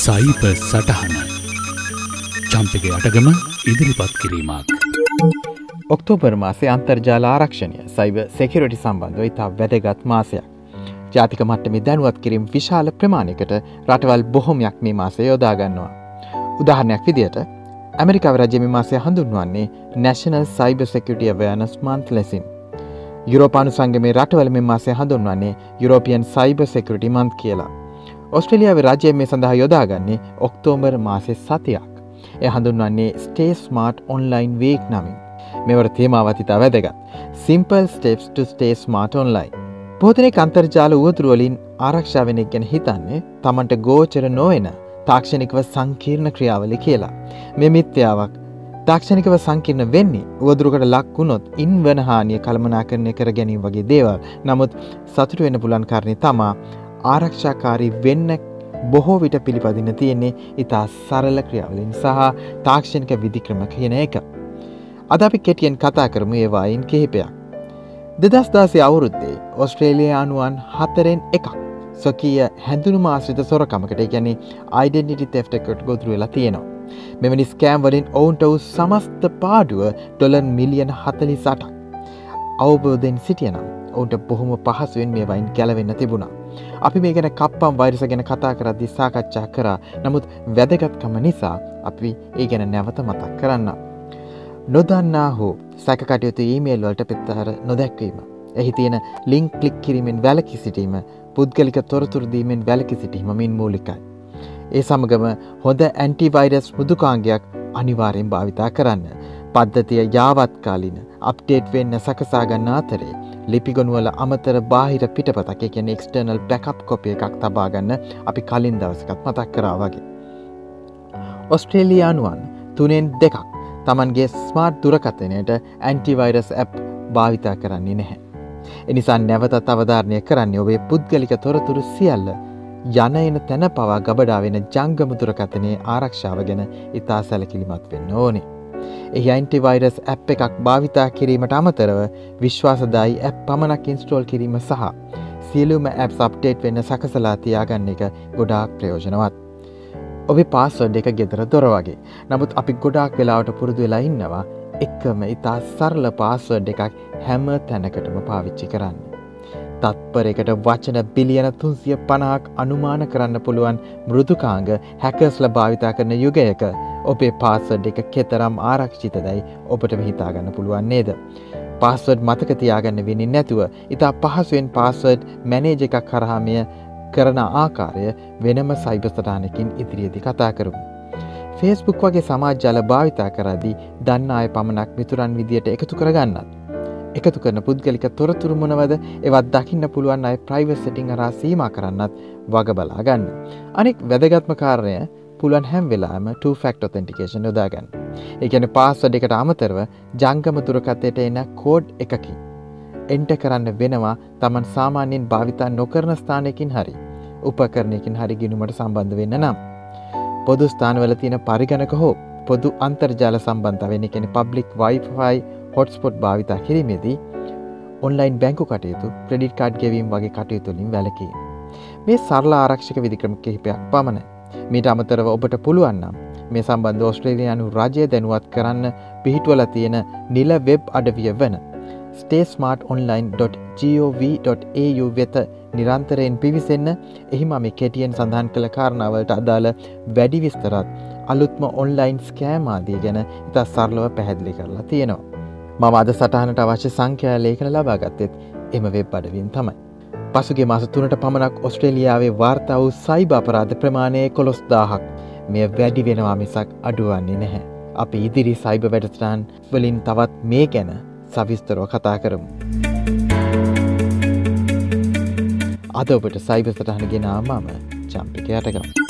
සයිප සටහන චම්පක අටගම ඉදිරිපත් කිරීමක්. ඔක්තෝබර් මාසේ අන්තර්ජාල ආරක්ෂණය සයිව සෙකිරටි සම්බන්ධව ඉතා වැදගත් මාසයක්. ජාතික මට්ටම දැනුවත් කිරීම විශාල ප්‍රමාණයකට රටවල් බොහොමයක් මේ මාසය යොදාගන්නවා. උදාහරණයක් විදියට ඇමරිකාව රජම මාසය හඳුන්වන්නේ නැශනල් සයිබ සෙකටිය වයනස් මන්ත් ලෙසින්. යුරෝපානු සංගමේ රටවල මෙ මාසය හඳුන්වන්නේ යුරෝපියන් සයිබ සෙකරටි මන්ත් කියලා. ඔස්ට්‍රලියාව රජය මේ සඳහා යොදාගන්නේ ඔක්තෝබර් මාසෙ සතියක්. එය හඳුන්වන්නේ ස්ටේස් මාර්ට් ඔන්ලයින් වේක් නමින්. මෙවර තේමාවතිතා වැදගත්. සිම්පල් ස්ටේප්ස් ට ස්ටේස් මාර්ට ඔන්ලයින්. පෝතනෙක් අන්තර්ජාල උවතුරුවලින් ආරක්ෂාවෙනෙක් ගැන හිතන්නේ තමන්ට ගෝචර නොවෙන තාක්ෂණිකව සංකීර්ණ ක්‍රියාවලි කියලා. මෙ මිත්‍යාවක් තාක්ෂණිකව සංකීර්ණ වෙන්නේ උවදුරකට ලක්වුණොත් ඉන් වන හානිය කළමනා කරණය කර ගැනීම වගේ දේවල් නමුත් සතුට වෙන පුලන් කරණය තමා ආරක්ෂාකාරී වෙන්න බොහෝ විට පිළිපදින තියෙන්නේ ඉතා සරල ක්‍රියාවලින් සහ තාක්ෂණික විදික්‍රම කියන එක. අද අපි කෙටියෙන් කතා කරමු ඒවායින් කිහිපයක්. දෙදස්දාසේ අවුරුද්දේ ඔස්ට්‍රේලියයානුවන් හතරෙන් එකක් සොකීය හැඳුණු මාශ්‍රිත සොරකමකට ගැන අයිඩෙන්නිටි තෙෆ්ටකට ගොතුර වෙලා තියෙනවා. මෙවැනි ස්කෑම් වලින් ඔවුන්ට වූ සමස්ත පාඩුව ඩොලන් මිලියන හතලි සටක්. අවබෝධයෙන් සිටියනම් ඔවුන්ට බොහොම පහසුවෙන් මේ වයින් ගැලවෙන්න තිබුණා. අපි මේ ගැන කප්පම් වෛරස ගැන කතා කරද්දි සාකච්ඡා කරා නමුත් වැදගත්කම නිසා අපි ඒ ගැන නැවත මතක් කරන්න. නොදන්නා හෝ සැකකටයුතු ඊමේල් වලට පෙත්තහර නොදැක්වීම. එහි තියෙන ලිංක් කලික් කිරීමෙන් වැලකි සිටීම පුද්ගලික තොරතුරදීමෙන් වැලකි සිටීම මින් මූලිකයි. ඒ සමගම හොඳ ඇන්ටිවයිරස් මුදුකාංගයක් අනිවාරයෙන් භාවිතා කරන්න. පද්ධතිය යාවත්කාලින අප්ටේට් වෙන්න සකසාගන්න අතරේ ලිපිගොනුවල අමතර බාහිර පිටපතක කියන එක්ස්ටර්නල් බැකප් කොපිය එකක් තබාගන්න අපි කලින් දවසකත් මතක් කරා වගේ. ඔස්ට්‍රේලියයානුවන් තුනෙන් දෙකක් තමන්ගේ ස්මාර්ට් දුරකතනයට ඇන්ටිවයිරස් ඇප් භාවිතා කරන්නේ නැහැ. එනිසා නැවතත් අවධාරණය කරන්නේ ඔබේ පුද්ගලික තොරතුරු සියල්ල යන එන තැන පවා ගබඩාවෙන ජංගම දුරකතනයේ ආරක්ෂාව ගැන ඉතා සැලකිලිමත් වෙන්න ඕනේ. එහි අයින්ටිවයිරස් ඇප් එකක් භාවිතා කිරීමට අමතරව විශ්වාසදායි ඇප් පමණක් ඉන්ස්ටෝල් කිරීම සහ සියලුම ඇප් අප්ටේට් වෙන්න සකසලා තියාගන්න එක ගොඩාක් ප්‍රයෝජනවත්. ඔබේ පාස්වඩ් එක ගෙදර දොර වගේ නමුත් අපි ගොඩාක් වෙලාවට පුරුදු වෙලා ඉන්නවා එක්කම ඉතා සරල පාස්වඩ් එකක් හැම තැනකටම පාවිච්චි කරන්න. තත්පරයකට වචන බිලියන තුන්සිය පනාක් අනුමාන කරන්න පුළුවන් මෘදුකාංග හැකස්ල භාවිතා කරන යුගයක ඔබේ පාසඩ් එක කෙතරම් ආරක්ෂිත දැයි ඔබට විහිතාගන්න පුළුවන් නේද. පාස්වඩ් මතක තියාගන්න වෙනින් නැතුව ඉතා පහසුවෙන් පාස්වඩ් මැනේජ එකක් කරහාමය කරන ආකාරය වෙනම සයිබස්ථානකින් ඉදිරියදි කතා කරමු. ෆේස්බුක් වගේ සමාජ්ජල භාවිතා කරදී දන්න අය පමණක් මිතුරන් විදියට එකතු කරගන්නත්. එකතු කරන පුද්ගලික තොරතුරු මොනවද එවත් දකින්න පුළුවන් අයි ප්‍රයිවස් සටිං අරා සීම කරන්නත් වග බලා ගන්න. අනෙක් වැදගත්ම කාරණය පුළුවන් හැම් වෙලාම 2ෆක්ට ඔතෙන්ටිකේෂන් යොදාගන්න. එකන පාස්වඩ එකට අමතරව ජංගම දුරකතයට එන කෝඩ් එකකි. එන්ට කරන්න වෙනවා තමන් සාමාන්‍යයෙන් භාවිතා නොකරන ස්ථානයකින් හරි උපකරණයකින් හරි ගිනුමට සම්බන්ධ වෙන්න නම්. පොදු ස්ථානවල තියෙන පරිගණක හෝ පොදු අන්තර්ජාල සම්බන්ධ වෙන කෙන පබ්ලික් වයිෆයි හොට්ස්පොට් භාවිතා කිරීමේදී ඔන්ලයින් බැංකු කටයුතු ප්‍රඩිට් කාඩ් ගෙවීම් වගේ කටයුතුලින් වැලකී. මේ සරලා ආරක්ෂක විදික්‍රම කිහිපයක් පමණ මීට අමතරව ඔබට පුළුවන්නම් මේ සම්බන්ධ ඔස්ට්‍රේලියයානු රජය දැනුවත් කරන්න පිහිටුවල තියෙන නිල වෙබ් අඩවිය වන stayssmartonline.gov.au වෙත නිරන්තරයෙන් පිවිසෙන්න එහිම මේ කෙටියෙන් සඳහන් කළ කාරණාවලට අදාළ වැඩි විස්තරත් අලුත්ම ඔන්ලයින් ස්කෑමාදී ගැන ඉතා සරලව පැහැදිලි කරලා තියෙනවා. මම අද සටහනට අවශ්‍ය සංඛ්‍යා ලේඛන ලබාගත්තෙත් එම වෙබ් අඩවින් තමයි. පසුගේ මස තුනට පමණක් ඔස්ට්‍රේලියාවේ වාර්තා වූ සයිබ අපරාධ ප්‍රමාණය කොළොස් දාහක් මෙය වැඩි වෙනවා මිසක් අඩුවන්නේ නැහැ. අපි ඉදිරි සයිබ වැඩස්ටාන් වලින් තවත් මේ ගැන සවිස්තරෝ කතා කරමු. අද ඔබට සයිබ සටහන ගෙනාමම චම්පික යටගම්.